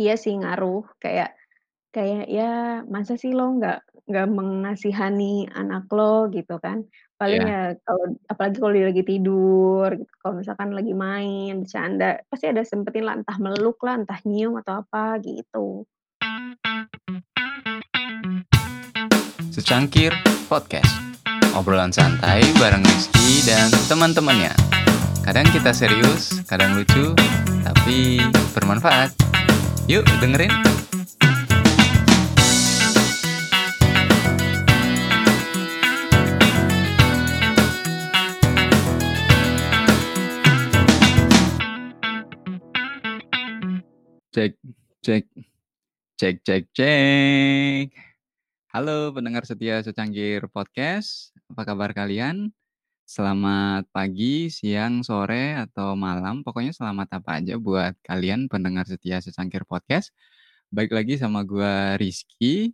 Iya sih ngaruh, kayak kayak, ya masa sih lo nggak nggak mengasihani anak lo gitu kan. Paling Iya. ya kalau apalagi kalau dia lagi tidur gitu, kalau misalkan lagi main, bercanda, pasti ada sempetin lah, entah meluk lah, entah nyium atau apa, gitu. Secangkir Podcast, obrolan santai bareng Rizky dan teman-temannya. Kadang kita serius, kadang lucu, tapi bermanfaat. Yuk dengerin. Cek cek cek cek cek. Halo pendengar setia Secangkir Podcast, apa kabar kalian? Selamat pagi, siang, sore, atau malam, pokoknya selamat apa aja buat kalian pendengar setia Secangkir Podcast. Balik lagi sama gua Rizky.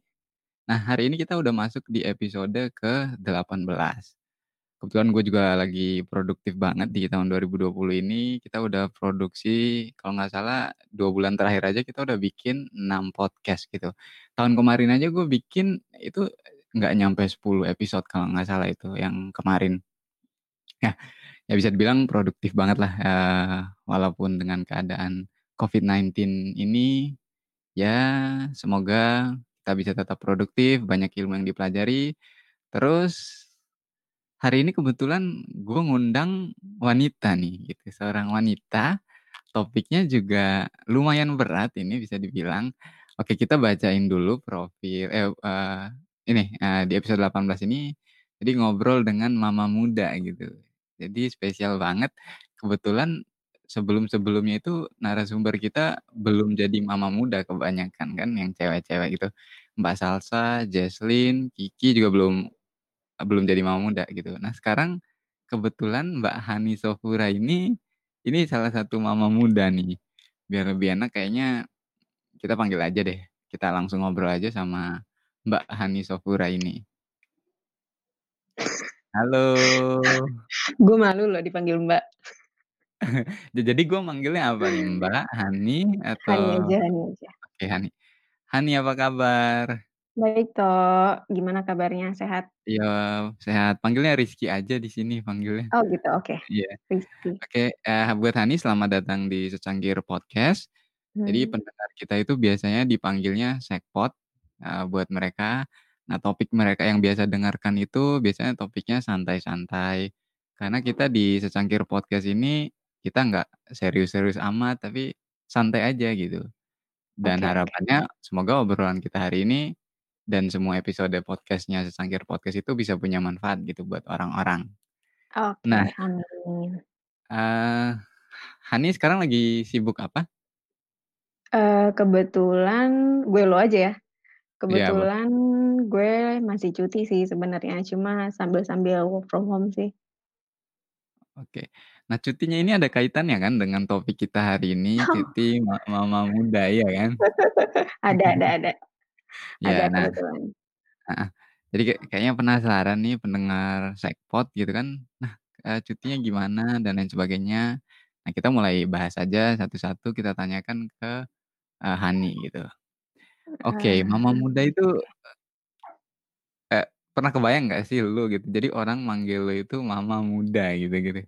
Nah, hari ini kita udah masuk di episode ke-18. Kebetulan gue juga lagi produktif banget di tahun 2020 ini. Kita udah produksi kalau nggak salah 2 bulan terakhir aja kita udah bikin 6 podcast gitu. Tahun kemarin aja gue bikin itu nggak nyampe 10 episode kalau nggak salah itu yang kemarin. Ya, ya bisa dibilang produktif banget lah, eee, walaupun dengan keadaan COVID-19 ini, ya semoga kita bisa tetap produktif, banyak ilmu yang dipelajari. Terus hari ini kebetulan gue ngundang wanita nih gitu, seorang wanita, topiknya juga lumayan berat ini bisa dibilang. Oke kita bacain dulu profil eh, eee, ini, eee, di episode 18 ini, jadi ngobrol dengan mama muda gitu. Jadi spesial banget, kebetulan sebelum-sebelumnya itu narasumber kita belum jadi mama muda kebanyakan kan yang cewek-cewek gitu. Mbak Salsa, Jesslyn, Kiki juga belum belum jadi mama muda gitu. Nah sekarang kebetulan Mbak Hani Sofura ini, ini salah satu mama muda nih. Biar lebih enak kayaknya kita panggil aja deh, kita langsung ngobrol aja sama Mbak Hani Sofura ini. Halo. Gue malu loh dipanggil Mbak. Ja jadi gue manggilnya apa nih? Mbak, Hani, atau Hani aja Hani aja. oke Hani. Hani apa kabar? Baik toh, gimana kabarnya, sehat? Iya, sehat. Panggilnya Rizky aja di sini panggilnya. Oh gitu, oke. Iya. Rizky. Oke, eee, buat Hani selamat datang di Secangkir Podcast. Jadi Hmm. pendengar kita itu biasanya dipanggilnya Sekpot, eee, buat mereka. Nah topik mereka yang biasa dengarkan itu biasanya topiknya santai-santai. Karena kita di Secangkir Podcast ini, kita nggak serius-serius amat, tapi santai aja gitu. Dan oke. harapannya semoga obrolan kita hari ini, dan semua episode podcast-nya Secangkir Podcast itu bisa punya manfaat gitu buat orang-orang. Oke, Nah amin. eee, Hani sekarang lagi sibuk apa? Eee, kebetulan gue lo aja ya, Iya bo gue masih cuti sih sebenarnya, cuma sambil-sambil work from home sih. Oke. Nah cutinya ini ada kaitannya kan dengan topik kita hari ini, cuti ma mama muda, iya kan? Ada ada ada. Ada Iya, nah kebetulan. heeh. Jadi kayak kayaknya penasaran nih pendengar Sekpot gitu kan, nah, eee, cutinya gimana dan lain sebagainya. Nah kita mulai bahas aja satu-satu kita tanyakan ke, eee, Hani gitu. Oke, mama muda itu pernah kebayang nggak sih lu gitu, jadi orang manggil lu itu mama muda gitu-gitu?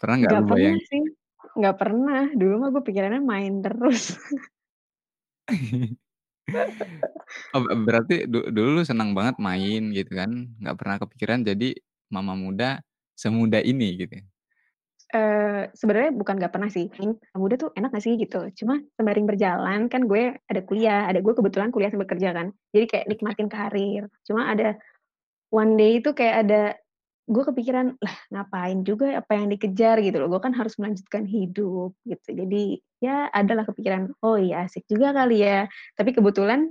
Pernah nggak Nggak lu pernah sih, nggak pernah. Dulu mah gue pikirannya main terus. Oh be berarti du dulu lu senang banget main gitu kan, nggak pernah kepikiran jadi mama muda, semuda ini gitu? Eee, sebenarnya bukan nggak pernah sih, mama muda tuh enak nggak sih gitu. Cuma sembari berjalan kan gue ada kuliah, adek gue kebetulan kuliah sambil kerja kan, jadi kayak Oke. nikmatin karir. Cuma ada one day itu kayak ada gue kepikiran, "Lah ngapain juga apa yang dikejar?" Gitu loh, gue kan harus melanjutkan hidup gitu. Jadi ya ada lah kepikiran, "Oh iya asik juga kali ya." Tapi kebetulan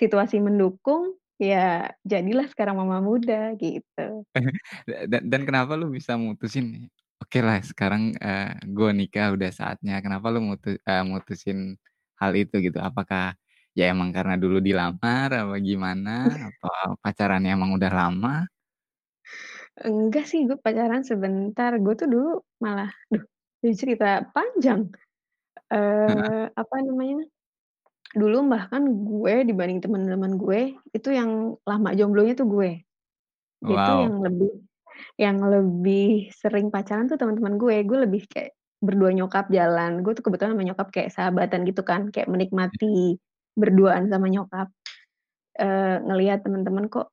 situasi mendukung, ya jadilah sekarang mama muda gitu. Da dan dan kenapa lu bisa mutusin, "Okelah sekarang, eee, gue nikah udah saatnya." Kenapa lu mutu eee, mutusin hal itu gitu? Apakah ya emang karena dulu dilamar apa gimana? Apa pacarannya emang udah lama? Enggak sih, gue pacaran sebentar. Gue tuh dulu malah duh, ini cerita panjang. Heeh. Eee, apa namanya Dulu bahkan gue dibanding temen-temen gue, itu yang lama jomblonya tuh gue. Itu Wow. yang lebih yang lebih sering pacaran tuh temen-temen gue. Gue lebih kayak berdua nyokap jalan, gue tuh kebetulan sama nyokap kayak sahabatan gitu kan, kayak Iya. menikmati berduaan sama nyokap. Eee, ngelihat temen-temen kok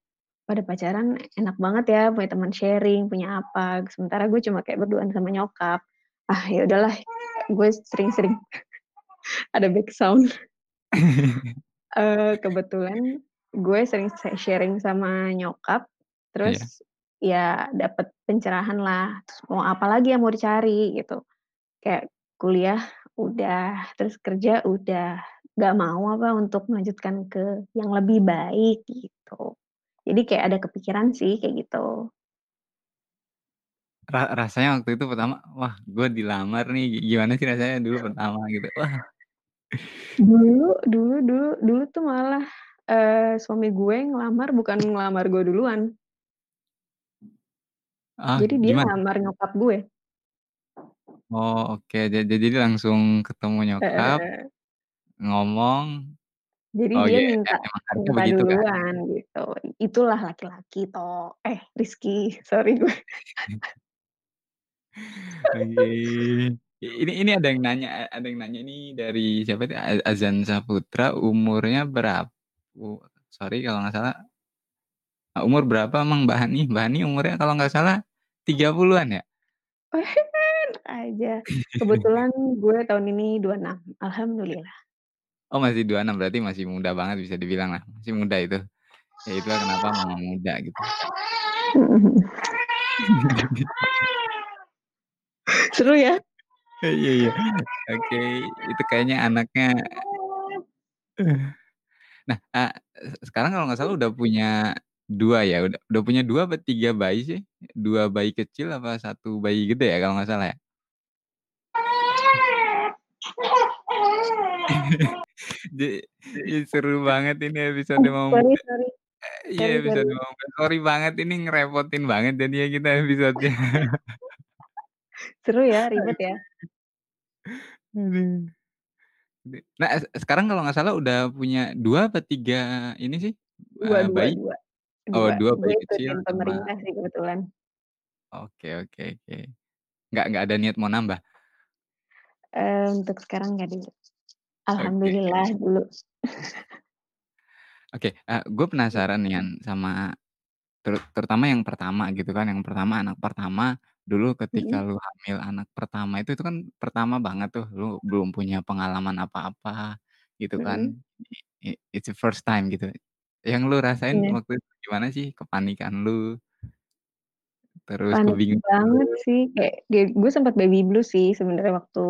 pada pacaran enak banget ya, punya teman sharing, punya apa, sementara gue cuma kayak berduaan sama nyokap. Ah, ya udahlah, gue sering-sering ada backsound. Eee, kebetulan gue sering se sharing sama nyokap, Iya. terus ya dapet pencerahanlah, terus mau apa lagi yang mau dicari gitu. Kayak kuliah udah, terus kerja udah, nggak mau apa untuk melanjutkan ke yang lebih baik gitu. Jadi kayak ada kepikiran sih kayak gitu. Ra rasanya waktu itu pertama, wah gue dilamar nih, gi gimana sih rasanya dulu pertama gitu? Wah. Dulu dulu dulu dulu tuh malah, eee, suami gue ngelamar bukan ngelamar gue duluan. Ah, Jadi dia gimana? ngelamar nyokap gue. Oh, oke. Ja jadi langsung ketemu nyokap, Heeh. ngomong, Jadi oh dia iya, e minta emang harusnya minta begitu kan? duluan gitu. Itulah laki-laki toh, eh Rizky, sorry gue. Oke. Ini ini ada yang nanya a ada yang nanya nih dari siapa itu, A Azan Saputra, umurnya berap u sorry kalau nggak salah eee, umur berapa emang Mbak Hani? Mbak Hani umurnya kalau nggak salah 30-an ya? Aja. Kebetulan gue tahun ini 26, alhamdulillah. Oh masih 26, berarti masih muda banget bisa dibilang lah, masih muda itu. Ya itulah kenapa mama muda gitu. Seru ya? Iya iya. Oke, itu kayaknya anaknya Nah, se sekarang kalau nggak salah udah punya 2 ya, udah udah punya 2 apa 3 bayi sih? 2 bayi kecil apa 1 bayi gede ya kalau nggak salah ya? Seru banget ini episode Oh, Mama sorry sorry. Eee, iya Sorry episode Muda. Sorry banget ini ngerepotin banget jadinya kita episode-nya. Seru ya, ribet ya? Nah, sekarang kalau nggak salah udah punya 2 apa 3 ini sih, Dua eee, dua bayi? dua. Oh Dua. 2 Gue bayi kecil ikutin sama pemerintah sih kebetulan. Oke oke oke. Nggak nggak ada niat mau nambah? Eee, untuk sekarang nggak dulu. Oke. Alhamdulillah dulu. Oke, eee, gue penasaran nih Yan sama ter terutama yang pertama gitu kan, yang pertama anak pertama, dulu ketika Mhm. lu hamil anak pertama itu itu kan pertama banget tuh, lu belum punya pengalaman apa-apa gitu kan, i it's the first time gitu. Yang lu rasain Iya. waktu itu gimana sih kepanikan lu? Terus Panik kebingungan banget lu? sih, kayak ge gue sempet baby blues sih sebenarnya waktu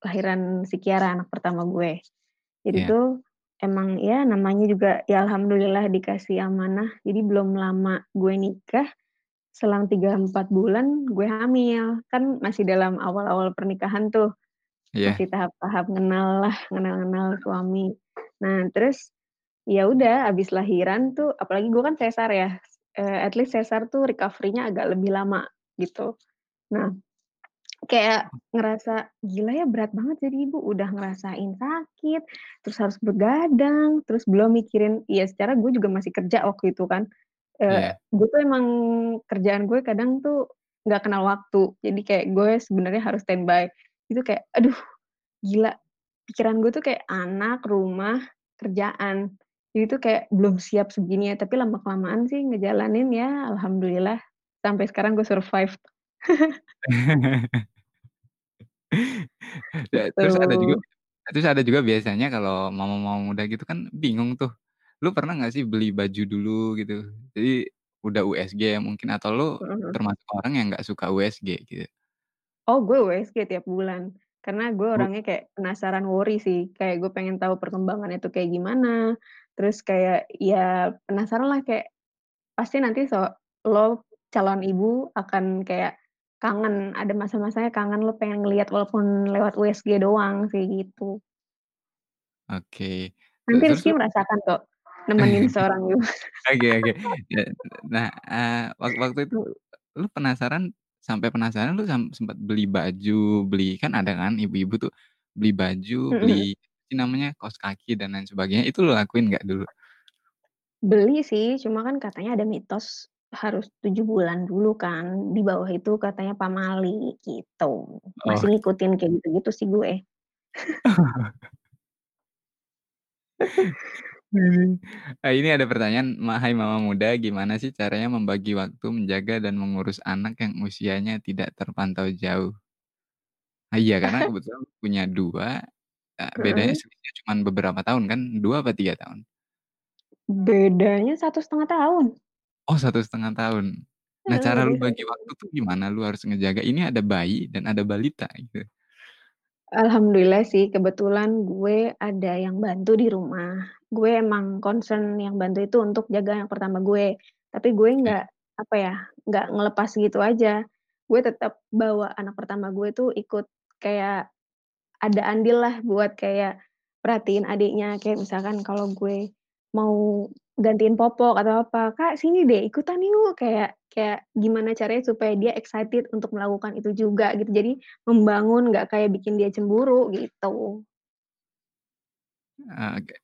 lahiran si Kiara anak pertama gue. Jadi Iya. tuh emang ya namanya juga ya alhamdulillah dikasih amanah, jadi belum lama gue nikah, selang 3, 4 bulan gue hamil. Kan masih dalam awal-awal pernikahan tuh, Iya. masih tahap-tahap ngenal lah, ngenal-ngenal suami. Nah terus, ya udah habis lahiran tuh apalagi gue kan sesar ya, eee, at least sesar tuh recovery-nya agak lebih lama gitu. Nah, kayak ngerasa, "Gila ya berat banget jadi ibu, udah ngerasain sakit, terus harus begadang, terus belum mikirin" ya secara gue juga masih kerja waktu itu kan, eee, Iya. gue tuh emang kerjaan gue kadang tuh nggak kenal waktu. Jadi kayak gue sebenarnya harus standby. Itu kayak, aduh gila, pikiran gue tuh kayak anak, rumah, kerjaan. Jadi tuh kayak belum siap segini ya, tapi lama-kelamaan sih ngejalanin ya alhamdulillah. Sampai sekarang gue survive. Ya, terus ada juga Gitu. terus ada juga biasanya kalau mama-mama muda gitu kan bingung tuh, lu pernah nggak sih beli baju dulu gitu, jadi udah USG mungkin atau lu Mhm termasuk orang yang nggak suka USG gitu? Oh gue USG tiap bulan, karena gue Bu orangnya kayak penasaran worry sih, kayak gue pengen tahu perkembangannya tuh kayak gimana, terus kayak ya penasaran lah kayak, pasti nanti so lo calon ibu akan kayak kangen, ada masa-masanya kangen lo pengen ngelihat walaupun lewat USG doang sih gitu. Oke, Nanti terus Rizky merasakan kok, nemenin seorang ibu. Oke oke. Ya, nah, eee, wak waktu itu lu penasaran sampai penasaran lu sam sempet beli baju, beli kan ada kan ibu-ibu tuh beli baju, beli namanya, kaos kaki dan lain sebagainya, itu lu lakuin nggak dulu? Beli sih, cuma kan katanya ada mitos harus 7 bulan dulu kan, di bawah itu katanya pamali, gitu. Oh. Masih ngikutin kayak gitu-gitu sih gue. Eee, ini ada pertanyaan, ma "Hai mama muda, gimana sih caranya membagi waktu menjaga dan mengurus anak yang usianya tidak terpantau jauh?" Ah, iya, karena kebetulan punya 2, eee, bedanya selisihnya cuman beberapa tahun kan, 2 apa 3 tahun? Bedanya 1,5 tahun. Oh, 1,5 tahun. Nah, Heeh, cara lu bagi 1,5 waktu tahun. tuh gimana? Lu harus ngejaga ini ada bayi dan ada balita gitu. Alhamdulillah sih, kebetulan gue ada yang bantu di rumah. Gue emang concern yang bantu itu untuk jaga yang pertama gue. Tapi gue Oke. nggak, apa ya, nggak ngelepas gitu aja. Gue tetep bawa anak pertama gue tuh ikut kayak ada andil lah buat kayak perhatiin adiknya. Kayak misalkan kalau gue mau gantiin popok atau apa, "Kak, sini deh, ikutan yuk!" Kayak kayak gimana caranya supaya dia excited untuk melakukan itu juga gitu. Jadi membangun, nggak kayak bikin dia cemburu, gitu. Oke.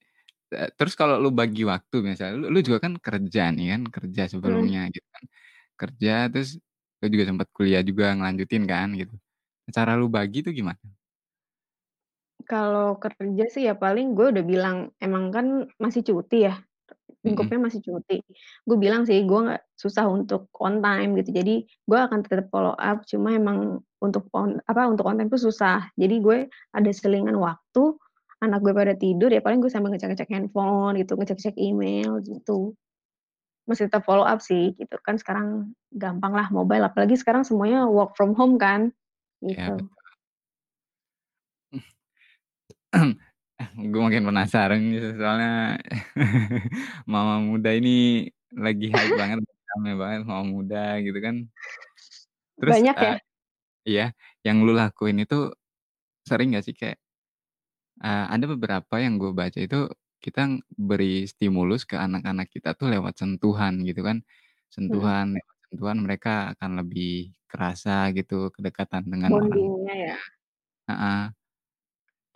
Eee, terus kalau lu bagi waktu misalnya, lu lu juga kan kerja nih kan, kerja Mhm. sebelumnya gitu kan. Kerja terus lu juga sempet kuliah juga ngelanjutin kan gitu. Cara lu bagi tuh gimana? Kalau kerja sih ya paling gue udah bilang, emang kan masih cuti ya, Mhm. lingkupnya masih cuti. Gue bilang sih, gue nggak susah untuk on time gitu, jadi gue akan tetep follow up, cuma emang untuk on apa, untuk on time tuh susah. Jadi gue ada selingan waktu, anak gue pada tidur, ya paling gue sambil ngecek-ngecek handphone gitu, ngecek-ngecek email, gitu. Masih tetap follow up sih gitu, kan sekarang gampang lah mobile, apalagi sekarang semuanya work from home kan, Iya, gitu. betul. Gue makin penasaran nih soalnya mama muda ini lagi hype banget, rame banget mama muda gitu kan. Terus, Banyak ya? iya, yang lu lakuin itu sering nggak sih kayak eee, ada beberapa yang gue baca itu kita beri stimulus ke anak-anak kita tuh lewat sentuhan gitu kan. Mhm. Sentuhan, lewat sentuhan mereka akan lebih kerasa gitu kedekatan dengan orang Bonding-nya tuanya. ya? Heeh.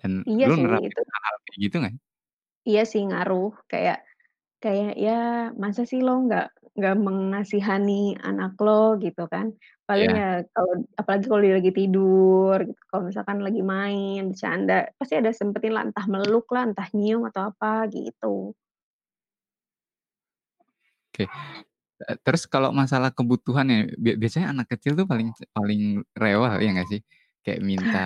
Dan Iya lu sih, nerapin itu hal-hal kayak gitu nggak? Iya sih ngaruh, kayak kayak, ya masa sih lo nggak nggak mengasihani anak lo gitu kan. Paling Iya. ya kalau apalagi kalau dia lagi tidur gitu, kalau misalkan lagi main, bercanda, pasti ada sempetin lah, entah meluk lah, entah nyium atau apa, gitu. Oke. Eee, terus kalau masalah kebutuhan ya, bia biasanya anak kecil tuh paling paling rewel ya nggak sih? Kayak minta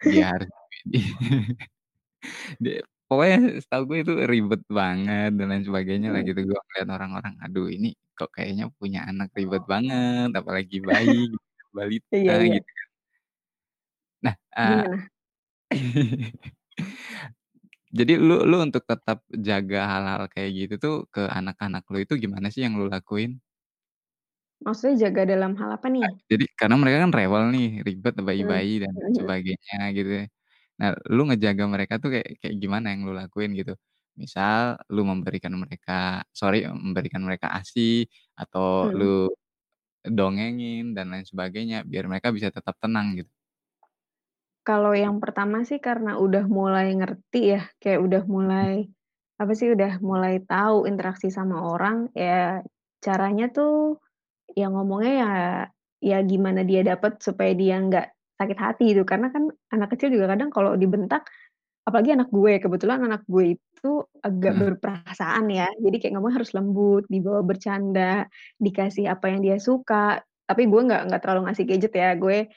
dia harus di pokoknya setahu gue itu ribet banget dan lain sebagainya lah Mhm. gitu. Gue ngeliat orang-orang, "Aduh ini kok kayaknya punya anak ribet banget," apalagi bayi balita Iya iya. gitu kan. Nah, eee Gimana? jadi lu lu untuk tetap jaga hal-hal kayak gitu tuh ke anak-anak lu itu gimana sih yang lu lakuin? Maksudnya jaga dalam hal apa Eee, nih? jadi karena mereka kan rewel nih, ribet, Mmm, bayi-bayi dan mhm lain mhm. sebagainya gitu ya. Nah, lu ngejaga mereka tuh kayak kayak gimana yang lu lakuin gitu? Misal lu memberikan mereka sorry, memberikan mereka ASI atau Mhm. lu dongengin dan lain sebagainya biar mereka bisa tetap tenang gitu. Kalau yang pertama sih karena udah mulai ngerti ya, kayak udah mulai, apa sih, udah mulai tahu interaksi sama orang, ya caranya tuh, ya ngomongnya ya ya gimana dia dapet supaya dia nggak sakit hati gitu. Karena kan anak kecil juga kadang kalau dibentak, apalagi anak gue, kebetulan anak gue itu agak Heeh. berperasaan ya, jadi kayak ngomongnya harus lembut, dibawa bercanda, dikasih apa yang dia suka. Tapi gue nggak nggak terlalu ngasih gadget ya, gue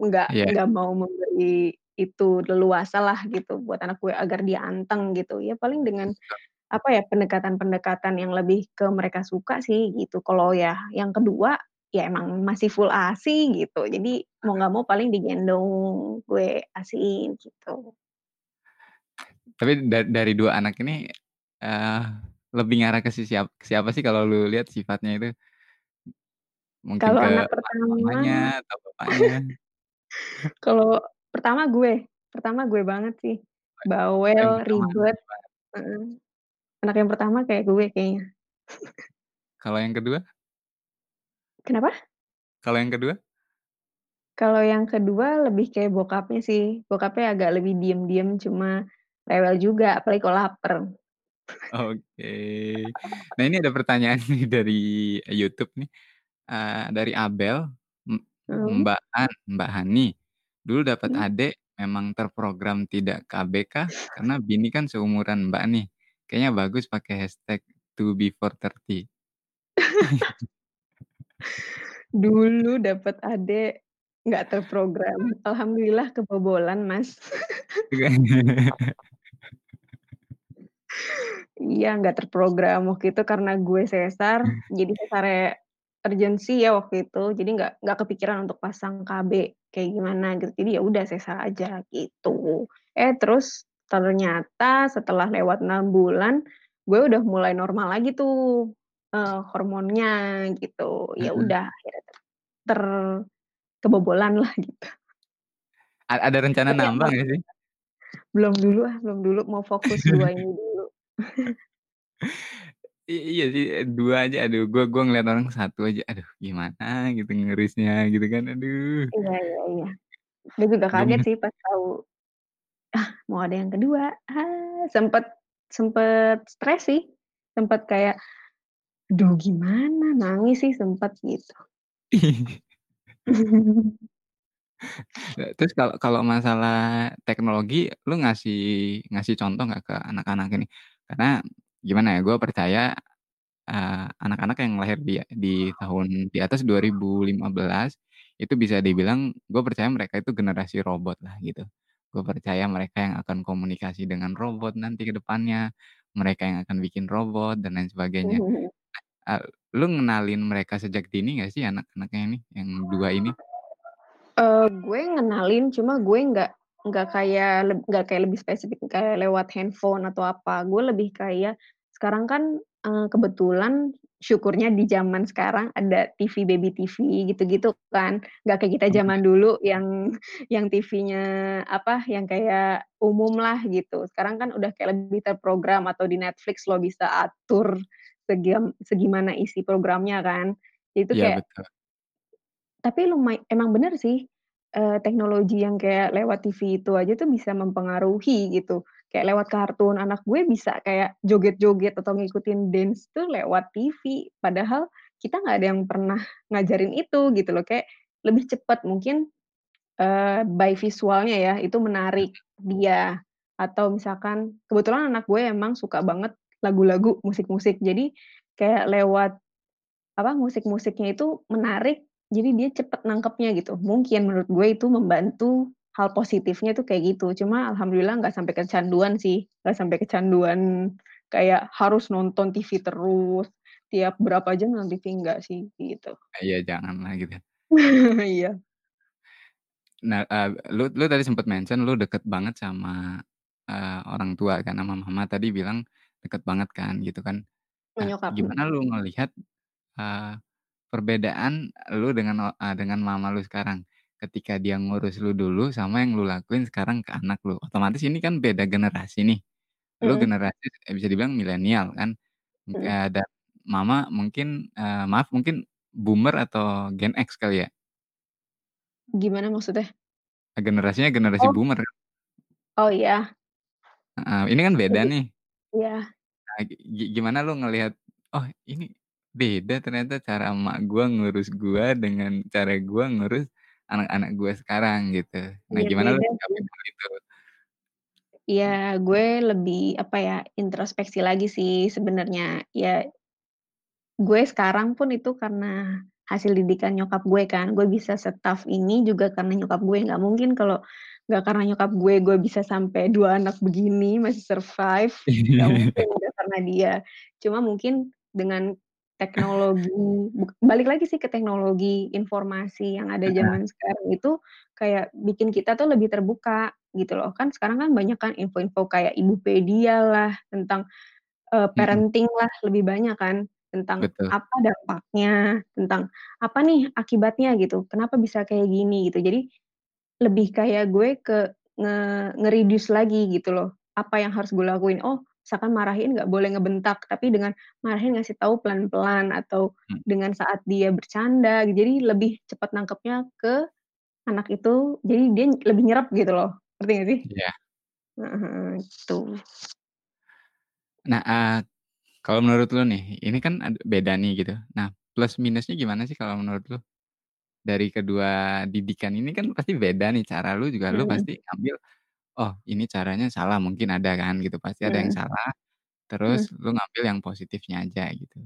nggak Iya. nggak mau memberi itu leluasa lah gitu buat anak gue agar dia anteng gitu. Ya paling dengan, apa ya, pendekatan-pendekatan yang lebih ke mereka suka sih gitu. Kalau ya yang kedua, ya emang masih full ASI gitu, jadi mau nggak mau paling digendong, gue ASI-in gitu. Tapi da dari 2 anak ini, eee, lebih ngarah ke si siap siapa sih kalau lu lihat sifatnya itu? Mungkin Kalau ke anak ma pertama mamanya atau bapaknya? kalau pertama gue, pertama gue banget sih. Bawel, ribet. Anak yang pertama kayak gue kayaknya. Kalau yang kedua? Kenapa? Kalau yang kedua? Kalau yang kedua lebih kayak bokapnya sih, bokapnya agak lebih diem-diem cuma rewel juga apalagi kalau laper. Oke. Nah ini ada pertanyaan nih dari YouTube nih, eee, dari Abel, M Mhm. Mbak An Mbak Hani, "Dulu dapat Mhm. adik memang terprogram tidak KB kah? Karena bini kan seumuran Mbak nih, kayaknya bagus pakai hashtag #2before30." Dulu dapet adik, nggak terprogram, alhamdulillah kebobolan, Mas. Iya, nggak terprogram. Waktu itu karena gue sesar, jadi sesarnya urgency ya waktu itu, jadi nggak nggak kepikiran untuk pasang KB kayak gimana gitu, jadi ya udah sesar aja gitu. Eh, terus ternyata setelah lewat 6 bulan, gue udah mulai normal lagi tuh, eee, hormonnya gitu, ya udah akhirnya ter lah gitu. A ada rencana Tapi nambah emang nggak sih? belum dulu ah, belum dulu, mau fokus 2 ini dulu. I iya sih, 2 aja aduh gua gua ngeliat orang 1 aja, aduh gimana gitu ngurusnya gitu kan, aduh. Iya iya iya. Gue juga kaget sih pas tahu, ah mau ada yang kedua, ah sempet sempet stres sih, sempet kayak, "Aduh gimana?" Nangis sih sempet gitu. Eee, terus kalau kalau masalah teknologi, lu ngasih ngasih contoh nggak ke anak-anak ini? Karena gimana ya, gua percaya, eee, anak-anak yang lahir di di tahun di atas 2015, itu bisa dibilang gua percaya mereka itu generasi robot lah gitu. Gua percaya mereka yang akan komunikasi dengan robot nanti ke depannya, mereka yang akan bikin robot dan lain sebagainya. Eee, lu ngenalin mereka sejak dini nggak sih anak-anaknya ini, yang 2 ini? Eee, gue ngenalin, cuma gue nggak nggak kayak leb nggak kayak lebih spesifik kayak lewat handphone atau apa, gue lebih kayak sekarang kan, eee, kebetulan syukurnya di zaman sekarang ada TV, baby TV gitu-gitu kan, nggak kayak kita Oh zaman dulu yang yang TV-nya apa, yang kayak umum lah gitu. Sekarang kan udah kayak lebih terprogram atau di Netflix lo bisa atur segiam segimana isi programnya kan. Itu Iya kayak betul. tapi lumay emang bener sih, eee, teknologi yang kayak lewat TV itu aja tuh bisa mempengaruhi gitu. Kayak lewat kartun, anak gue bisa kayak joget-joget atau ngikutin dance tuh lewat TV, padahal kita nggak ada yang pernah ngajarin itu gitu loh, kayak lebih cepet mungkin, eee, by visualnya ya, itu menarik Mhm. dia. Atau misalkan kebetulan anak gue emang suka banget lagu-lagu, musik-musik, jadi kayak lewat apa, musik-musiknya itu menarik, jadi dia cepet nangkepnya gitu. Mungkin menurut gue itu membantu hal positifnya tuh kayak gitu, cuma alhamdulillah nggak sampai kecanduan sih, nggak sampai kecanduan kayak harus nonton TV terus, tiap berapa jam nonton TV, enggak sih, gitu. Iya janganlah gitu. Iya. Nah, eee, lu lu tadi sempet mention lu deket banget sama, eee, orang tua kan, sama mama tadi bilang deket banget kan, gitu kan. Nah, gimana lu ngelihat, eee, perbedaan lu dengan eee, dengan mama lu sekarang? Ketika dia ngurus lu dulu sama yang lu lakuin sekarang ke anak lu. Otomatis ini kan beda generasi nih, lu Mhm. generasi e bisa dibilang milenial kan, Mhm. eee, dan mama mungkin, eee, maaf mungkin boomer atau Gen X kali ya? Gimana maksudnya? Generasinya generasi Oh. boomer. Oh iya. Heeh, ini kan beda Jadi nih. Iya. Nah, gi gi gimana lu ngelihat, "Oh ini beda ternyata cara emak gua ngurus gua dengan cara gua ngurus anak-anak gua sekarang," gitu. Nah Iya gimana lu beda nyikapin sih. hal itu? Iya, gue lebih, apa ya, introspeksi lagi sih sebenarnya. Ya gue sekarang pun itu karena hasil didikan nyokap gue kan, gue bisa se-tough ini juga karena nyokap gue, nggak mungkin kalau nggak karena nyokap gue, gue bisa sampai 2 anak begini, masih survive, nggak mungkin nggak karena dia. Cuma mungkin dengan teknologi balik lagi sih ke teknologi informasi yang ada zaman sekarang itu, kayak bikin kita tuh lebih terbuka, gitu loh. Kan sekarang kan banyak kan info-info kayak Ibupedia lah, tentang, Mhm. parenting lah, lebih banyak kan, tentang Betul. apa dampaknya, tentang apa nih akibatnya gitu, kenapa bisa kayak gini gitu. Jadi, lebih kayak gue ke nge nge-reduce lagi gitu loh, apa yang harus gue lakuin. Oh, misalkan marahin nggak boleh ngebentak, tapi dengan marahin ngasih tahu pelan-pelan atau Mmm. dengan saat dia bercanda, jadi lebih cepet nangkepnya ke anak itu jadi dia lebih nyerap gitu loh, ngerti nggak sih? Iya. Heeh, gitu. Nah, eee, kalau menurut lu nih, ini kan ad beda nih gitu. Nah, plus minusnya gimana sih kalau menurut lu? Dari kedua didikan ini kan pasti beda nih cara lu juga lu Mhm. pasti ngambil, "Oh ini caranya salah," mungkin ada kan gitu, pasti ada yang Mhm. salah, terus Mhm. lu ngambil yang positifnya aja gitu.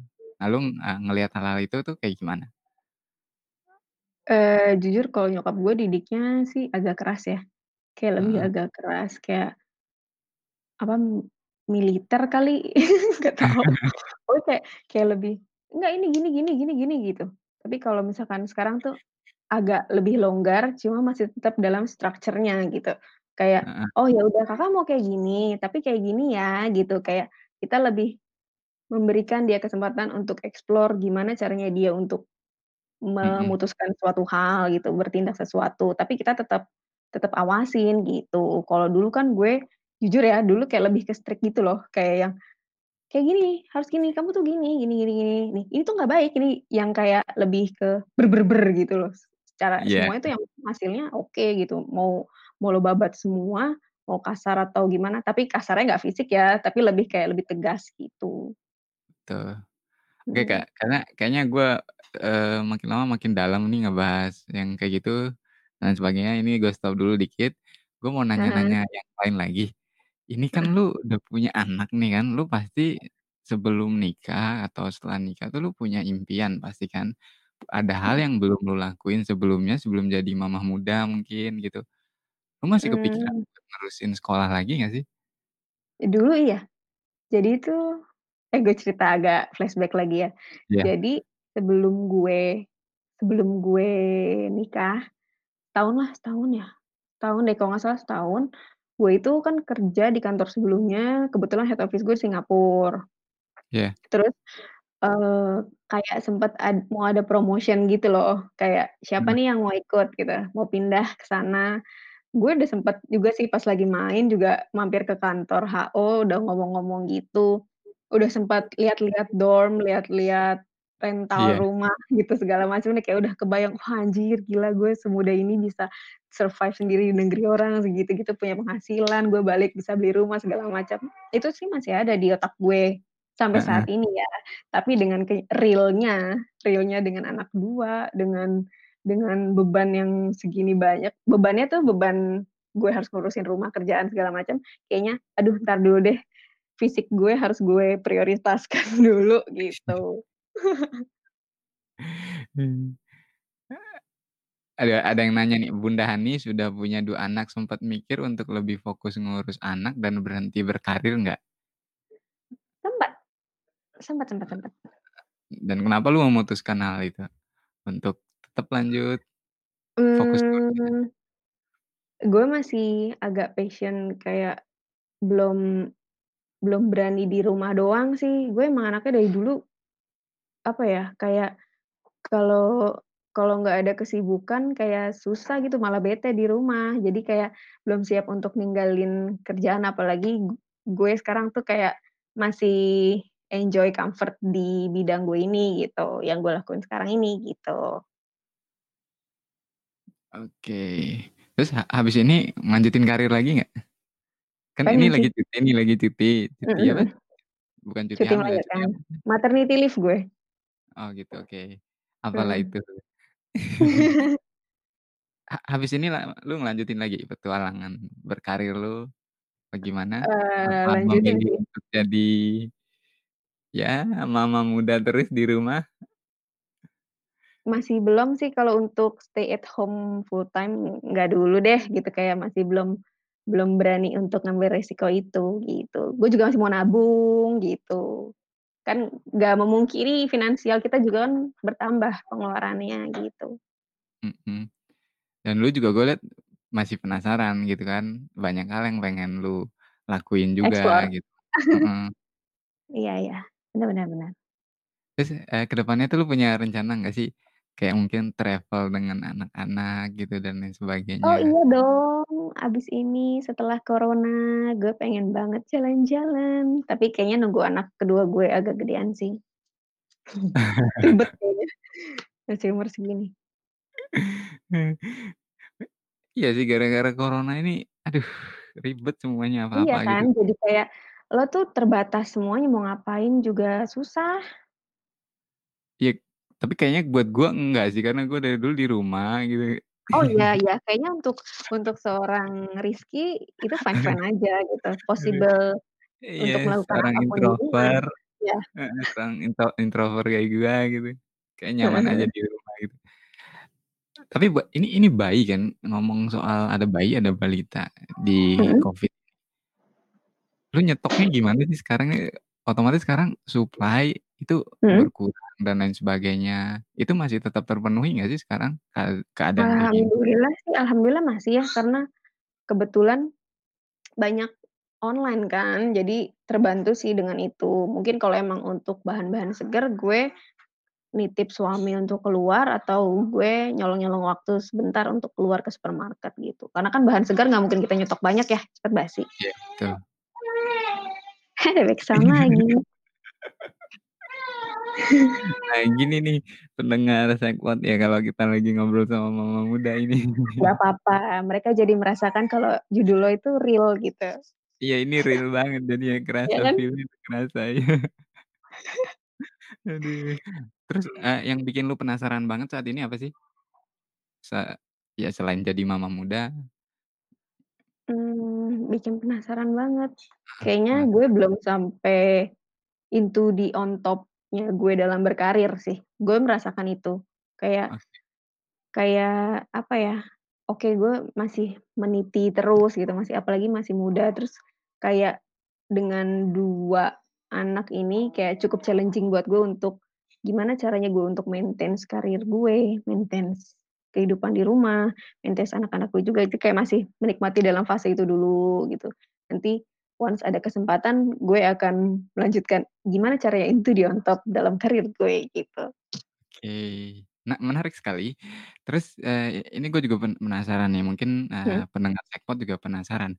Nah lu, eee, ngelihat hal-hal itu tuh kayak gimana? Eee, jujur kalau nyokap gue didiknya sih agak keras ya, kayak lebih Heeh. agak keras kayak apa, militer kali, nggak tahu. Pokoknya kayak kayak lebih, "Enggak ini gini gini gini gini," gitu. Tapi kalau misalkan sekarang tuh agak lebih longgar, cuma masih tetap dalam structure-nya gitu. Kayak, Heeh. "Oh ya udah Kakak mau kayak gini, tapi kayak gini ya," gitu. Kayak kita lebih memberikan dia kesempatan untuk explore gimana caranya dia untuk Mhm. memutuskan suatu hal gitu, bertindak sesuatu, tapi kita tetap tetap awasin gitu. Kalau dulu kan gue jujur ya, dulu kayak lebih ke strict gitu loh, kayak yang, "Kayak gini, harus gini, kamu tuh gini gini gini gini, nih, ini tuh nggak baik ini," yang kayak lebih ke gitu loh. Secara Iya. semua itu yang hasilnya oke gitu, mau mau lo babat semua, mau kasar atau gimana, tapi kasarnya nggak fisik ya, tapi lebih kayak lebih tegas gitu. Betul. Oke Kak, Mhm. karena kayaknya gue, eee, makin lama makin dalam nih ngebahas yang kayak gitu dan sebagainya, ini gue stop dulu dikit, gue mau nanya-nanya yang lain lagi. Ini kan lu udah punya anak nih kan, lu pasti sebelum nikah atau setelah nikah tuh lu punya impian pasti kan? Ada hal Mhm. yang belum lu lakuin sebelumnya, sebelum jadi mama muda mungkin gitu. Lu masih kepikiran Mmm. buat nerusin sekolah lagi nggak sih? Dulu iya. Jadi itu eh, gue cerita agak flashback lagi ya. Iya. Jadi sebelum gue sebelum gue nikah, setahun lah, setahun ya? Setahun deh kalau nggak salah setahun, gue itu kan kerja di kantor sebelumnya, kebetulan head office gue di Singapura. Iya. Terus, eee, kayak sempet ad mau ada promotion gitu loh, kayak, "Siapa Heeh. nih yang mau ikut?" Gitu, mau pindah ke sana. Gue udah sempet juga sih pas lagi main juga mampir ke kantor HO, udah ngomong-ngomong gitu. Udah sempat lihat-lihat dorm, lihat-lihat rental Iya. rumah gitu segala macem deh, kayak udah kebayang, "Wah anjir gila gue semudah ini bisa survive sendiri di negeri orang, segitu-gitu punya penghasilan, gue balik bisa beli rumah," segala macam. Itu sih masih ada di otak gue, sampai saat Heeh. ini ya. Tapi dengan ke real-nya real-nya dengan anak 2, dengan dengan beban yang segini banyak, bebannya tuh beban gue harus ngurusin rumah, kerjaan, segala macam, kayaknya, "Aduh entar dulu deh, fisik gue harus gue prioritaskan dulu," gitu. Mmm. Ada ada yang nanya nih, "Bunda Hani sudah punya 2 anak, sempat mikir untuk lebih fokus ngurus anak dan berhenti berkarir nggak?" Sempet. Sempet sempet sempet. Dan kenapa lu memutuskan hal itu? Untuk tetap lanjut fokus ngurusin anak? Mmm. Gue masih agak passion kayak belum belum berani di rumah doang sih, gue emang anaknya dari dulu apa ya, kayak kalau kalau nggak ada kesibukan kayak susah gitu, malah bete di rumah. Jadi kayak belum siap untuk ninggalin kerjaan, apalagi gu gue sekarang tuh kayak masih enjoy comfort di bidang gue ini gitu, yang gue lakuin sekarang ini, gitu. Oke. Terus ha habis ini ngelanjutin karir lagi nggak? Kan ini Pengen lagi sih. cuti nih, lagi cuti cuti Mhm apa? mhm. Bukan cuti Cuti hamil ya, cuti apa sih? Maternity leave gue. Oh gitu, oke. Apalah Mhm. itu. Ha habis ini la lu ngelanjutin lagi petualangan berkarir lu, gimana? Eee, Apa lanjutin memilih sih. untuk jadi ya mama muda terus di rumah? Masih belum sih kalau untuk stay at home full time, nggak dulu deh gitu, kayak masih belum belum berani untuk ngambil resiko itu, gitu. Gue juga masih mau nabung gitu. Kan nggak memungkiri finansial kita juga kan bertambah pengeluarannya, gitu. Mhm. Dan lu juga gue lihat masih penasaran gitu kan, banyak hal yang pengen lu lakuin juga Explore. gitu. Iya iya. Bener bener. Terus, eee, ke depannya tuh lu punya rencana nggak sih? Kayak mungkin travel dengan anak-anak gitu dan lain Oh sebagainya? iya dong, abis ini setelah corona, gue pengen banget jalan-jalan, tapi kayaknya nunggu anak kedua gue agak gedean sih. Ribet kayaknya, masih umur segini. Iya sih gara-gara corona ini, aduh ribet semuanya Iya apa-apa kan, gitu. jadi kayak lo tuh terbatas semuanya mau ngapain juga susah. Iya, tapi kayaknya buat gua enggak sih, karena gua dari dulu di rumah gitu. Oh iya iya, kayaknya untuk untuk seorang Rizky itu fine-fine aja gitu, Aduh. possible Iya, untuk melakukan seorang apa pun di rumah, introvert iya. heeh, seorang intro introvert kayak gua gitu, kayaknya Heeh nyaman aja heeh. di rumah gitu. Tapi ba ini ini bayi kan, ngomong soal ada bayi, ada balita di Mhm. Covid. Lu nyetoknya gimana sih sekarang? Otomatis sekarang supply itu Mhm. berkurang dan lain sebagainya, itu masih tetap terpenuhi nggak sih sekarang kead keadaan kayak gini? Alhamdulillah sih, alhamdulillah masih ya, karena kebetulan banyak online kan, jadi terbantu sih dengan itu. Mungkin kalau emang untuk bahan-bahan segar, gue nitip suami untuk keluar atau gue nyolong-nyolong waktu sebentar untuk keluar ke supermarket gitu. Karena kan bahan segar nggak mungkin kita nyetok banyak ya, cepet basi. Iya, betul. Ada backsound lagi. Nah gini nih, pendengar Sengkot ya kalau kita lagi ngobrol sama mama muda ini. Nggak papa, mereka jadi merasakan kalau judul lo itu real gitu. Iya ini real banget jadinya Ya kerasa kan? feel-nya tuh kerasa iya. Aduh, terus, eee, yang bikin lu penasaran banget saat ini apa sih? Se ya selain jadi mama muda. Mmm, bikin penasaran banget. Heeh, Kayaknya gue belum sampai into the on top-nya gue dalam berkarir sih. Gue merasakan itu. Kayak Oke. kayak apa ya, oke gue masih meniti terus gitu, masih apalagi masih muda, terus kayak dengan 2 anak ini kayak cukup challenging buat gue untuk gimana caranya gue untuk maintenance karir gue, maintenance kehidupan di rumah, maintenance anak-anak gue juga, itu kayak masih menikmati dalam fase itu dulu gitu. Nanti once ada kesempatan, gue akan melanjutkan gimana caranya into the on top dalam karir gue, gitu. Oke. Nah menarik sekali. Terus, eee, ini gue juga pen penasaran nih, mungkin, eee, Mhm. pendengar Sengkot juga penasaran.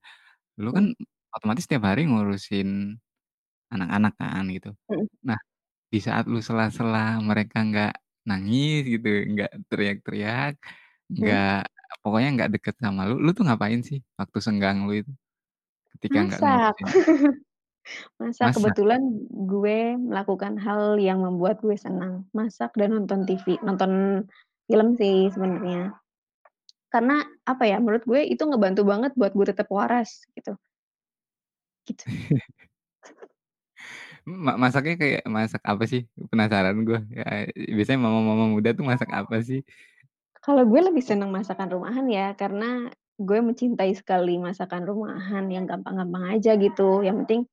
Lu kan Mhm. otomatis tiap hari ngurusin anak-anak kan gitu. Mhm. Nah, di saat lu sela-sela mereka nggak nangis gitu, nggak teriak-teriak, Mhm. nggak pokoknya nggak deket sama lu, lu tuh ngapain sih waktu senggang lu itu? Ketika nggak Masak. Masak, Masak? kebetulan gue melakukan hal yang membuat gue senang, masak dan nonton TV, nonton film sih sebenarnya. Karena apa ya, menurut gue itu ngebantu banget buat gue tetap waras gitu. Gitu. Ma masaknya kayak masak apa sih? Penasaran gua, eee, biasanya mama-mama muda tuh masak apa sih? Kalau gue lebih senang masakan rumahan ya, karena gue mencintai sekali masakan rumahan yang gampang-gampang aja gitu, yang penting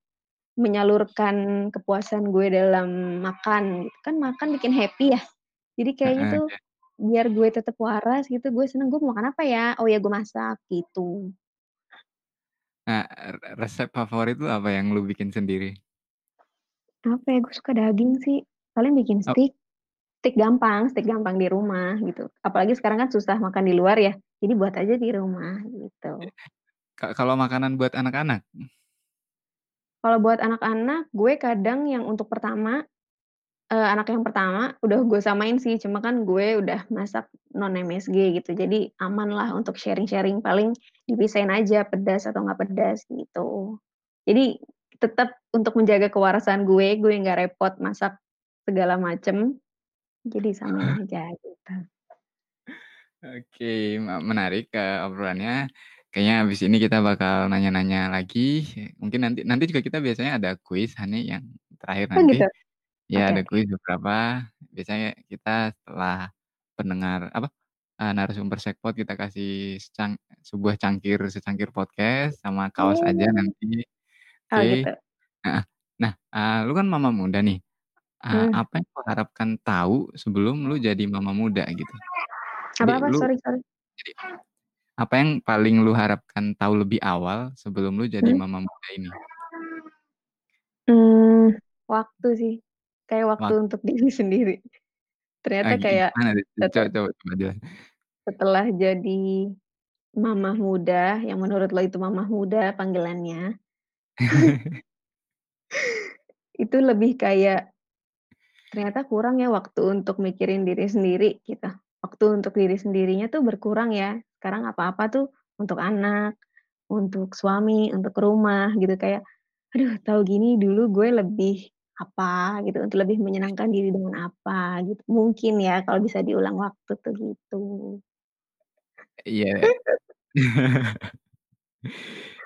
menyalurkan kepuasan gue dalam makan gitu, kan makan bikin happy ya. Jadi kayaknya Heeh, tuh iya. biar gue tetap waras gitu, gue seneng, "Gue mau makan apa ya? Oh ya gue masak," gitu. Nah, re resep favorit lu apa yang lu bikin sendiri? Apa ya, gue suka daging sih, paling bikin Oh. steak. Steak gampang steak gampang di rumah gitu, apalagi sekarang kan susah makan di luar ya, jadi buat aja di rumah Iya. gitu. Ka kalau makanan buat anak-anak? Kalau buat anak-anak, gue kadang yang untuk pertama, eee, anak yang pertama udah gue samain sih, cuma kan gue udah masak non-MSG gitu, jadi aman lah untuk sharing-sharing, paling dipisahin aja pedas atau nggak pedas gitu. Jadi tetap untuk menjaga kewarasan gue, gue nggak repot masak segala macem, jadi samain aja gitu. Oke, me menarik, eee, obrolannya. Kayaknya habis ini kita bakal nanya-nanya lagi, mungkin nanti nanti juga kita biasanya ada kuis Hani, yang terakhir Oh nanti. gitu? Ya Oke ada oke. kuis beberapa, biasanya kita setelah pendengar apa, eee, narasumber Sengkot kita kasih secang sebuah cangkir secangkir podcast sama kaos aja Oh. nanti, Oh oke. gitu. Heeh. Nah, eee, lu kan mama muda nih, eee, Mmm. apa yang lu harapkan tahu sebelum lu jadi mama muda gitu? Apa Jadi apa? lu Sorry sorry. jadi apa yang paling lu harapkan tahu lebih awal sebelum lu jadi Mhm. mama muda ini? Mmm, waktu sih, kayak waktu Wak untuk diri sendiri. Ah, Ternyata gi kayak gimana tuh? sete Coba coba coba jelasin. setelah jadi mama muda, yang menurut lo itu mama muda panggilannya itu lebih kayak ternyata kurang ya waktu untuk mikirin diri sendiri gitu, waktu untuk diri sendirinya tuh berkurang ya. Sekarang apa-apa tuh untuk anak, untuk suami, untuk rumah gitu kayak, aduh tahu gini dulu gue lebih apa gitu, untuk lebih menyenangkan diri dengan apa gitu, mungkin ya kalau bisa diulang waktu tuh gitu. Iya.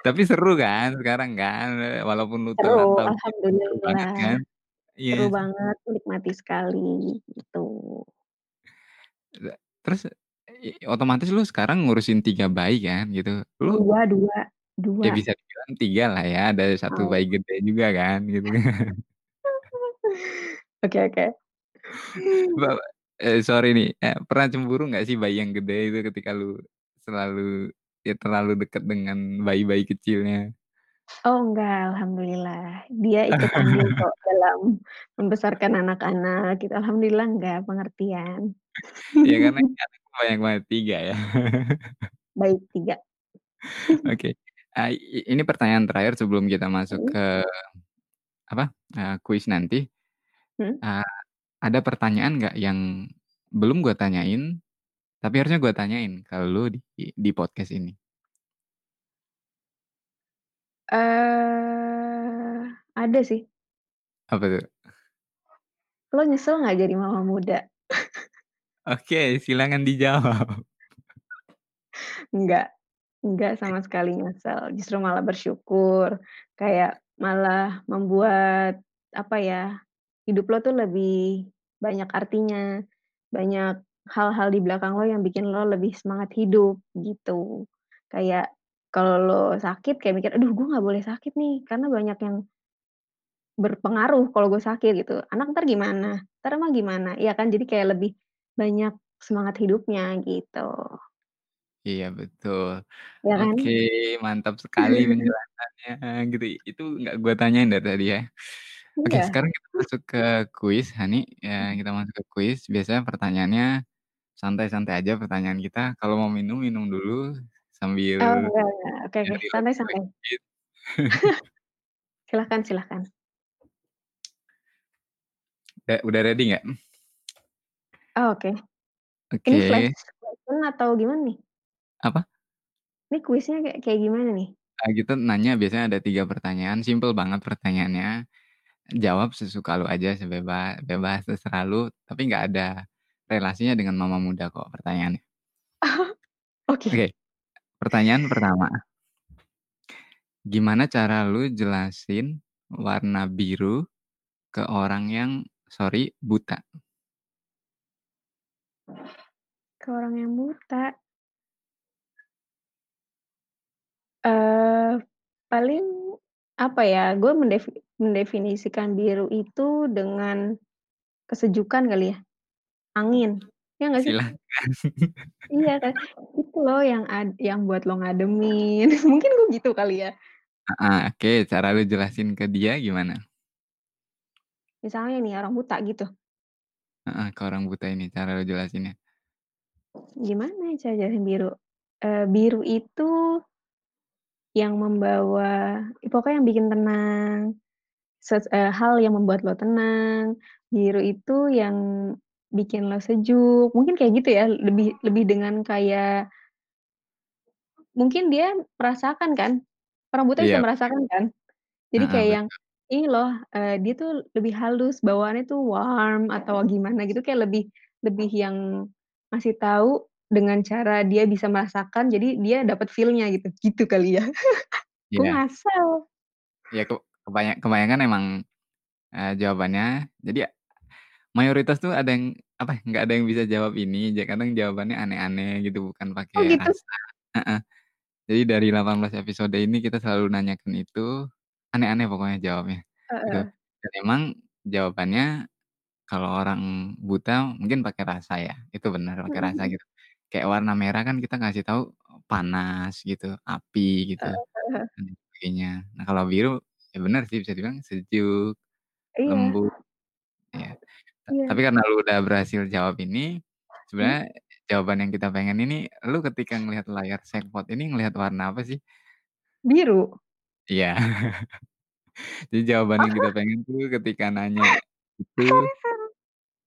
Tapi seru kan sekarang kan, eee, walaupun lu Seru, tapi seru banget alhamdulillah. kan? Iya. Seru banget, menikmati sekali, gitu. Eee, terus, i otomatis lu sekarang ngurusin 3 bayi kan gitu, lu 2 2 Ya 2. bisa dibilang 3 lah ya, ada 1 Oh. bayi gede juga kan gitu. Oke oke. Bawa eee, sorry nih, eee, pernah cemburu nggak sih bayi yang gede itu ketika lu selalu ya terlalu dekat dengan bayi-bayi kecilnya? Oh enggak, alhamdulillah. Dia ikut andil kok dalam membesarkan anak-anak gitu, alhamdulillah enggak, pengertian. Ya karena ini anaknya banyak banget, 3 ya. Baik, 3. Oke, eee, i ini pertanyaan terakhir sebelum kita masuk Mhm. ke apa, eee, kuis nanti. Mhm. Eee, ada pertanyaan nggak yang belum gua tanyain, tapi harusnya gua tanyain ke lu di di podcast ini? Eee, ada sih. Apa tuh? Lo nyesel nggak jadi mama muda? Oke, silakan dijawab. Enggak, enggak sama sekali nyesel, justru malah bersyukur, kayak malah membuat, apa ya, hidup lo tuh lebih banyak artinya, banyak hal-hal di belakang lo yang bikin lo lebih semangat hidup, gitu. Kayak kalau lo sakit kayak mikir, "Aduh gue nggak boleh sakit nih, karena banyak yang" "berpengaruh kalau gue sakit," gitu. "Anak entar gimana? Entar emak gimana?" Iya kan, jadi kayak lebih banyak semangat hidupnya, gitu. Iya betul. Ya Oke, kan? mantap sekali penjelasannya gitu, itu nggak gua tanyain dari tadi ya. Oke, Iya. sekarang kita masuk ke kuis, Hani, ya Mhm. kita masuk ke kuis, biasanya pertanyaannya santai-santai aja pertanyaan kita, kalau mau minum, minum dulu sambil Oh, enggak enggak, oke oke, nyari santai rokok santai. dikit. Silahkan silahkan. Udah udah ready nggak? Oh, oke. Ini Oke. flash question atau gimana nih? Apa? Ini kuisnya kayak kayak gimana nih? Eee, kita nanya biasanya ada 3 pertanyaan, simpel banget pertanyaannya, jawab sesuka lu aja, sebeba bebas terserah lu, tapi nggak ada relasinya dengan mama muda kok pertanyaannya. Oke. Oke, pertanyaan pertama. Gimana cara lu jelasin warna biru ke orang yang, sorry, buta? Ke orang yang buta? Eee, paling, apa ya, gue mendefi mendefinisikan biru itu dengan kesejukan kali ya, angin, ya nggak sih? Silahkan. Iya kan, itu loh yang ad yang buat lo ngademin, mungkin gue gitu kali ya. Heeh, oke, cara lu jelasin ke dia gimana? Misalnya nih orang buta gitu. Heeh, ke orang buta ini cara lu jelasinnya. Gimana cara jelasin biru? Eee, biru itu yang membawa ya pokoknya yang bikin tenang, ses eee, hal yang membuat lo tenang, biru itu yang bikin lo sejuk, mungkin kayak gitu ya, lebih lebih dengan kayak mungkin dia merasakan kan, orang buta bisa Iya. merasakan kan? Jadi kayak yang, ini loh, eee, dia tuh lebih halus, bawaannya tuh warm atau gimana gitu, kayak lebih lebih yang ngasih tahu dengan cara dia bisa merasakan, jadi dia dapet feel-nya gitu, gitu kali ya. Gue Iya. ngasal. Ya kebanya kebanyakan emang, eee, jawabannya jadi ya mayoritas tuh ada yang, apa, nggak ada yang bisa jawab ini, kadang jawabannya aneh-aneh gitu, bukan Oh pakai gitu? rasa heeh. Jadi dari 18 episode ini kita selalu nanyakan itu, aneh-aneh pokoknya jawabnya, gitu. Heeh. Dan emang jawabannya kalau orang buta mungkin pakai rasa ya, itu bener pakai rasa mhm. gitu. Kayak warna merah kan kita ngasih tahu panas gitu, api gitu, Heeh heeh. dan sebagainya. Nah kalau biru, ya bener sih bisa dibilang sejuk, Iya. lembut, ya. Iya. tapi karena lu udah berhasil jawab ini, Mmm. sebenarnya jawaban yang kita pengen ini, lu ketika ngelihat layar Chatbot ini ngelihat warna apa sih? Biru? Iya. Jadi jawaban yang kita pengen tuh ketika nanya itu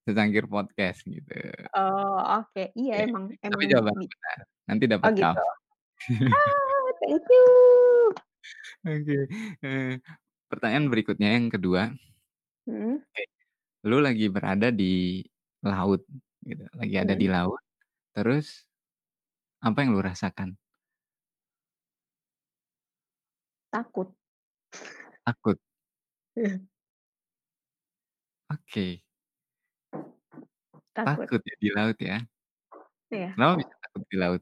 secangkir podcast gitu. Oh, oke. Iya Oke, emang tapi emang jawaban benar. nanti Oh dapat gitu. kaos. Ah, thank you. Oke, eee, pertanyaan berikutnya yang kedua. Mhm. Oke, lu lagi berada di laut gitu, lagi ada di Mhm. laut, terus apa yang lu rasakan? Takut. Takut. Iya. Oke. Takut. Takut ya di laut ya? Iya. Kenapa bisa takut di laut?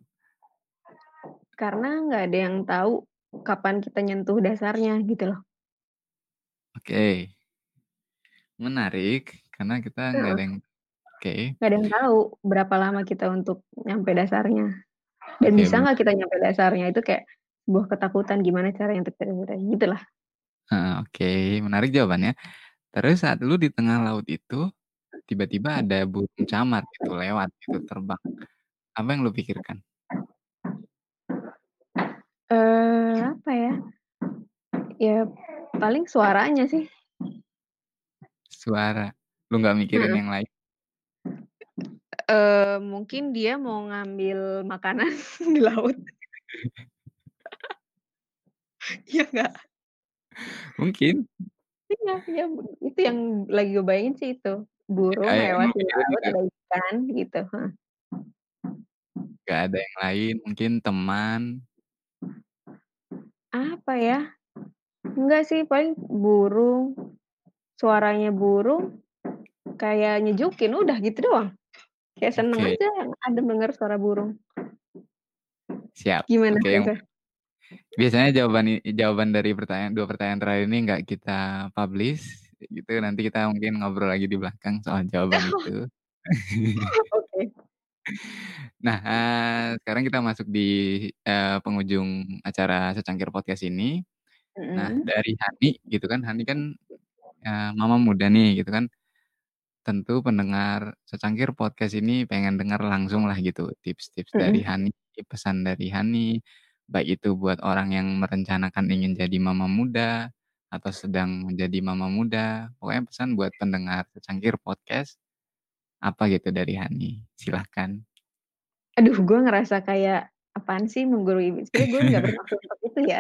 Karena nggak ada yang tahu kapan kita nyentuh dasarnya gitu loh. Oke. Menarik, karena kita nggak Heeh. ada yang oke. Nggak ada yang tahu berapa lama kita untuk nyampe dasarnya, dan Oke, bisa bener. nggak kita nyampe dasarnya, itu kayak sebuah ketakutan gimana caranya untuk gitulah. Heeh, oke, menarik jawabannya. Terus saat lu di tengah laut itu, tiba-tiba ada burung camar gitu lewat gitu, terbang. Apa yang lu pikirkan? Eee, apa ya, ya paling suaranya sih. Suara, lu nggak mikirin Heeh. yang lain? Eee, mungkin dia mau ngambil makanan di laut. Iya nggak? Mungkin. Iya iya, itu yang lagi gue bayangin sih itu, burung Ya, lewat di pikirin laut ada ikan gitu, heeh. Nggak ada yang lain, mungkin teman. Apa ya, enggak sih paling burung, suaranya burung, kayak nyejukin udah gitu doang. Kayak seneng Oke. aja adem denger suara burung. Siap, Gimana yang Reza? biasanya jawaban jawaban dari pertanyaan 2 pertanyaan terakhir ini nggak kita publish gitu, nanti kita mungkin ngobrol lagi di belakang soal jawaban itu. Oke. Nah, eee, sekarang kita masuk di, eee, penghujung acara Secangkir Podcast ini. Nah, dari Hani gitu kan, Hani kan, eee, mama muda nih gitu kan. Tentu pendengar Secangkir Podcast ini pengen denger langsung lah gitu tips-tips dari. Hani, pesan dari Hani, baik itu buat orang yang merencanakan ingin jadi mama muda, atau sedang menjadi mama muda, pokoknya pesan buat pendengar Secangkir Podcast, apa gitu dari Hani? Silahkan. Aduh gue ngerasa kayak, apaan sih menggurui, sebenarnya gue nggak bermaksud seperti itu ya,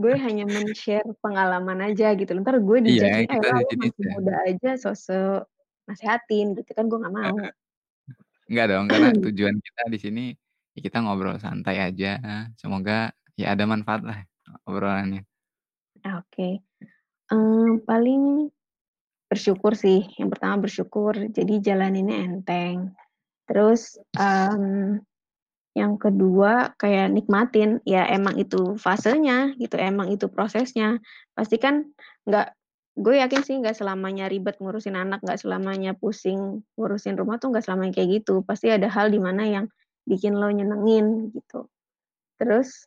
gue hanya men-share pengalaman aja gitu, entar gue Iya, di-judge nih, kita "Elah di lu sini masih muda aja sok-sok nasehatin," gitu kan gue nggak Heeh. mau. Enggak dong, karena tujuan kita di sini, ya kita ngobrol santai aja, semoga ya ada manfaat lah obrolannya. Oke, eee, paling bersyukur sih, yang pertama bersyukur, jadi jalaninnya enteng. Terus, mmm, yang kedua kayak nikmatin, ya emang itu fasenya gitu, emang itu prosesnya. Pasti kan nggak gue yakin sih nggak selamanya ribet ngurusin anak, nggak selamanya pusing ngurusin rumah tuh nggak selamanya kayak gitu, pasti ada hal di mana yang bikin lo nyenengin gitu. Terus,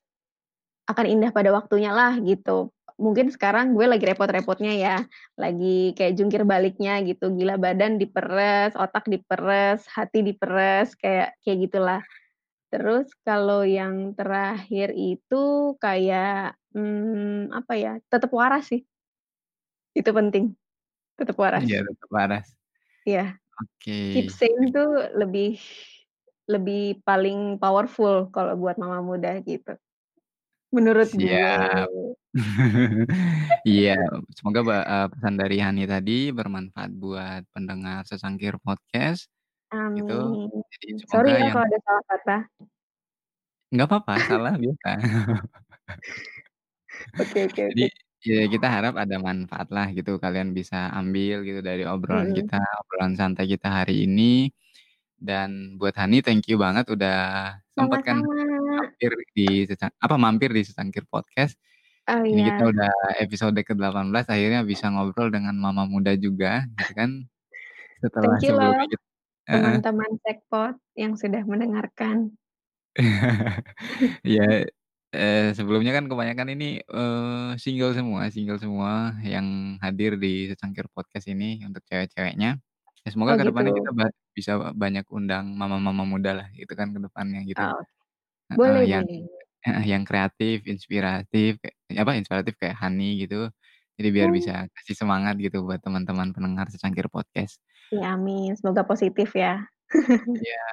akan indah pada waktunya lah gitu. Mungkin sekarang gue lagi repot-repotnya ya, lagi kayak jungkir baliknya gitu, gila badan diperes, otak diperes, hati diperes, kayak kayak gitulah. Terus kalau yang terakhir itu kayak, mmm, apa ya, tetep waras sih. Itu penting, tetep waras. Iya, tetap waras. Iya, Oke. keep sane tuh lebih lebih paling powerful kalau buat mama muda gitu. Menurut gue. Siap. Iya, semoga ba eee, pesan dari Hani tadi bermanfaat buat pendengar Secangkir Podcast, gitu. Amin. Jadi semoga Sorry ya yang kalau ada salah kata. Nggak papa, salah biasa. Oke oke Jadi, oke. ya kita harap ada manfaat lah gitu, kalian bisa ambil gitu dari obrolan Mhm. kita, obrolan santai kita hari ini. Dan buat Hani, thank you banget udah sempet kan Sama-sama. hampir di secang apa, mampir di Secangkir Podcast. Oh Ini kita iya. udah episode ke-18 akhirnya bisa ngobrol dengan mama muda juga gitu kan. Setelah Thank you sebelumnya loh, kit heeh. Teman-teman Sekpot yang sudah mendengarkan. Iya, eee, sebelumnya kan kebanyakan ini, eee, single semua single semua yang hadir di Secangkir Podcast ini untuk cewek-ceweknya. Ya semoga Oh ke depannya kita gitu. ba bisa banyak undang mama-mama muda lah gitu kan ke depannya gitu. Oh, boleh yang boleh. yang kreatif, inspiratif, apa, inspiratif kayak Hani gitu. Jadi biar Oh. bisa kasih semangat gitu buat teman-teman pendengar Secangkir Podcast. Iya amin, semoga positif ya. Iya.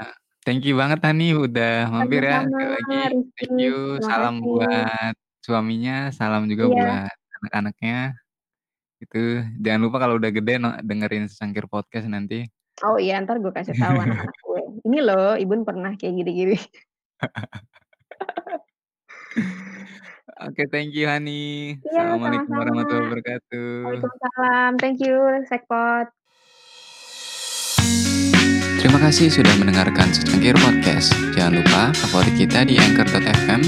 Thank you banget Hani udah mampir ya Sama-sama sekali lagi. Thank you, terima salam kasih. buat suaminya, salam juga Iya. buat anak-anaknya. Gitu, jangan lupa kalau udah gede no dengerin Secangkir Podcast nanti. Oh iya, entar gue kasih tahu anak-anak gue, "Ini loh Ibun pernah kayak gini-gini." Oke, thank you Hani. Iya, Assalamualaikum sama-sama. warahmatullahi wabarakatuh. Waalaikumsalam. Thank you, Sekpot. Terima kasih sudah mendengarkan Secangkir Podcast. Jangan lupa favorit kita di Anchor.fm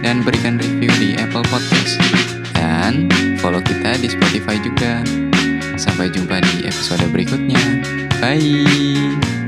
dan berikan review di Apple Podcast. Dan follow kita di Spotify juga. Sampai jumpa di episode berikutnya. Bye.